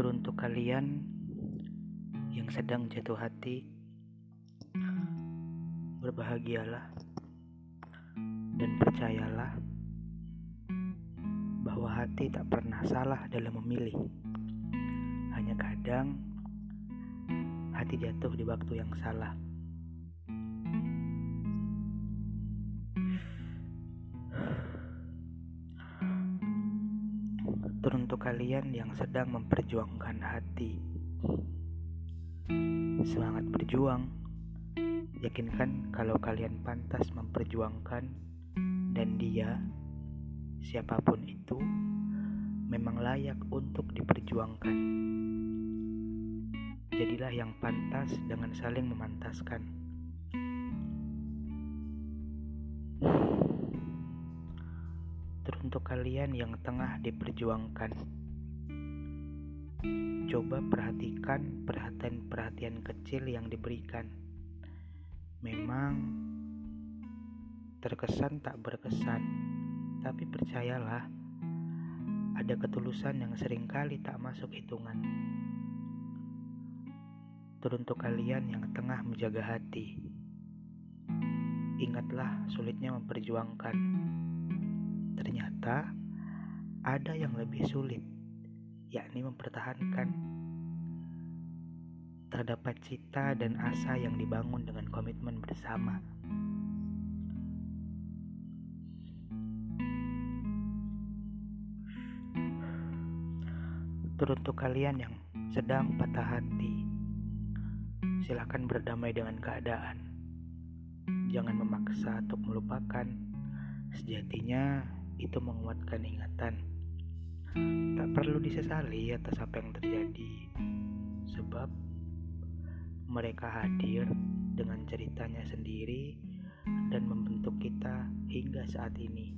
Teruntuk kalian yang sedang jatuh hati, berbahagialah dan percayalah bahwa hati tak pernah salah dalam memilih. Hanya kadang hati jatuh di waktu yang salah. Teruntuk kalian yang sedang memperjuangkan hati, semangat berjuang. Yakinkan kalau kalian pantas memperjuangkan, dan dia, siapa pun itu, memang layak untuk diperjuangkan. Jadilah yang pantas dengan saling memantaskan. Teruntuk kalian yang tengah diperjuangkan, coba perhatikan perhatian-perhatian kecil yang diberikan. Memang terkesan tak berkesan, tapi percayalah, ada ketulusan yang sering kali tak masuk hitungan. Teruntuk kalian yang tengah menjaga hati, ingatlah sulitnya memperjuangkan. Ternyata ada yang lebih sulit, yakni mempertahankan. Terdapat cita dan asa yang dibangun dengan komitmen bersama. Teruntuk kalian yang sedang patah hati, silakan berdamai dengan keadaan. Jangan memaksa untuk melupakan. Sejatinya itu menguatkan ingatan. Tak perlu disesali atas apa yang terjadi, sebab mereka hadir dengan ceritanya sendiri dan membentuk kita hingga saat ini.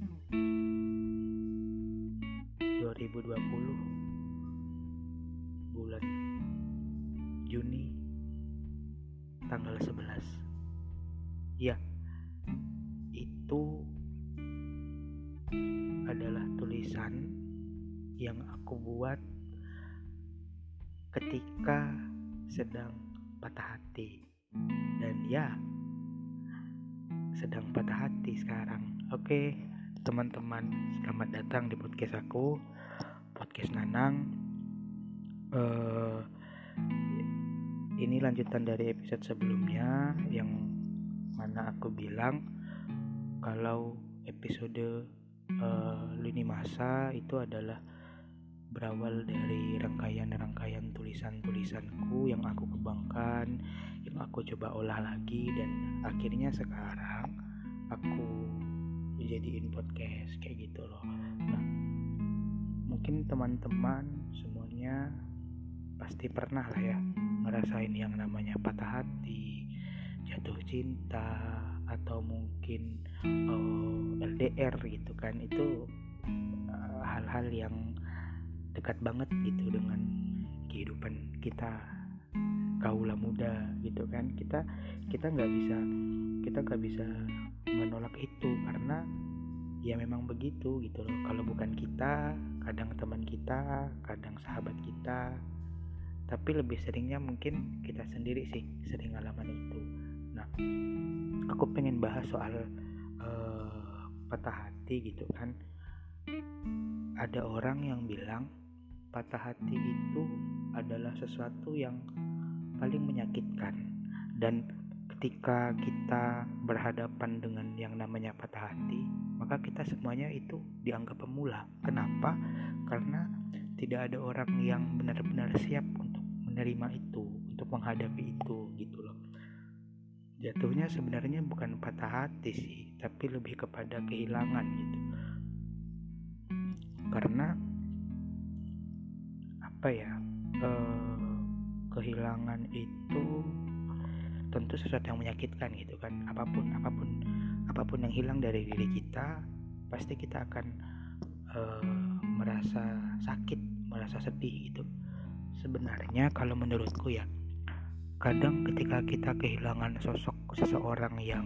2020 bulan Juni tanggal 11. Ya, yang aku buat ketika sedang patah hati. Dan ya, sedang patah hati sekarang. Oke, teman-teman, selamat datang di podcast aku, podcast Nanang. Uh, ini lanjutan dari episode sebelumnya yang mana aku bilang kalau episode uh, lini masa itu adalah berawal dari rangkaian-rangkaian tulisan-tulisanku yang aku kembangkan, yang aku coba olah lagi dan akhirnya sekarang aku jadiin podcast kayak gitu loh. Nah, mungkin teman-teman semuanya pasti pernah lah ya ngerasain yang namanya patah hati, jatuh cinta, atau mungkin eh, LDR gitu kan itu hal-hal uh, yang dekat banget gitu dengan kehidupan kita kaula muda gitu kan. Kita kita nggak bisa kita nggak bisa menolak itu karena ya memang begitu gitu loh. Kalau bukan kita kadang teman kita kadang sahabat kita. Tapi lebih seringnya mungkin kita sendiri sih sering ngalaman itu. Nah aku pengen bahas soal uh, patah hati gitu kan. Ada orang yang bilang patah hati itu adalah sesuatu yang paling menyakitkan. Dan ketika kita berhadapan dengan yang namanya patah hati maka kita semuanya itu dianggap pemula. Kenapa? Karena tidak ada orang yang benar-benar siap untuk menerima itu untuk menghadapi itu gitu loh. Jatuhnya sebenarnya bukan patah hati sih tapi lebih kepada kehilangan gitu. Karena apa ya? Eh, kehilangan itu tentu sesuatu yang menyakitkan gitu kan. Apa pun apa pun apa pun yang hilang dari diri kita pasti kita akan eh, merasa sakit merasa sedih gitu. Sebenarnya kalau menurutku ya kadang ketika kita kehilangan sosok seseorang yang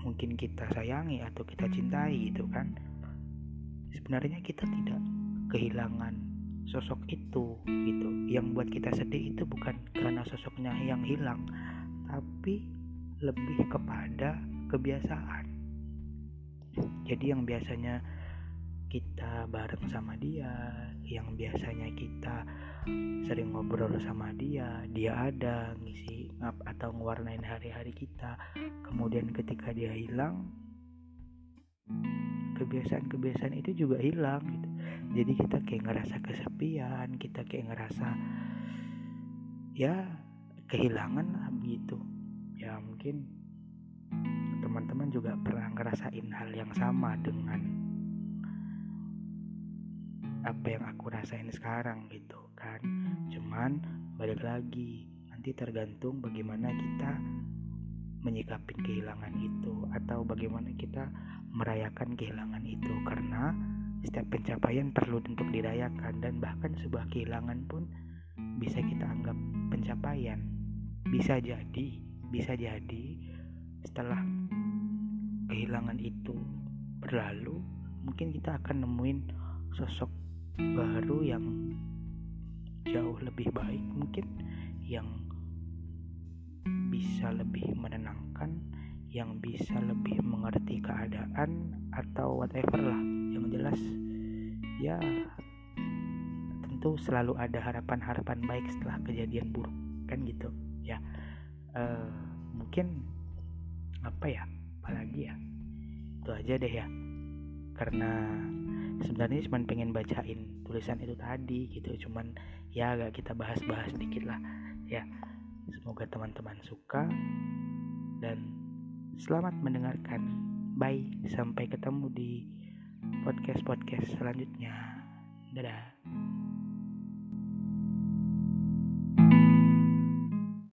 mungkin kita sayangi atau kita cintai gitu kan sebenarnya kita tidak kehilangan sosok itu gitu. Yang buat kita sedih itu bukan karena sosoknya yang hilang tapi lebih kepada kebiasaan. Jadi yang biasanya kita bareng sama dia yang biasanya kita sering ngobrol sama dia dia ada ngisi atau ngewarnain hari-hari kita. Kemudian ketika dia hilang kebiasaan-kebiasaan itu juga hilang gitu jadi kita kayak ngerasa kesepian kita kayak ngerasa ya kehilangan lah begitu ya mungkin teman-teman juga pernah ngerasain hal yang sama dengan apa yang aku rasain sekarang gitu kan. Cuman balik lagi nanti tergantung bagaimana kita menyikapi kehilangan itu atau bagaimana kita merayakan kehilangan itu. Karena setiap pencapaian perlu untuk dirayakan dan bahkan sebuah kehilangan pun bisa kita anggap pencapaian. Bisa jadi bisa jadi setelah kehilangan itu berlalu mungkin kita akan nemuin sosok baru yang jauh lebih baik mungkin yang bisa lebih menenangkan yang bisa lebih mengerti keadaan atau whatever lah. Yang jelas ya tentu selalu ada harapan-harapan baik setelah kejadian buruk kan gitu ya. Uh, mungkin apa ya apalagi ya itu aja deh ya. Karena sebenarnya cuma pengen bacain tulisan itu tadi gitu cuman ya agak kita bahas-bahas dikit lah ya. Semoga teman-teman suka dan Selamat mendengarkan. Bye, sampai ketemu di podcast-podcast selanjutnya. Dadah.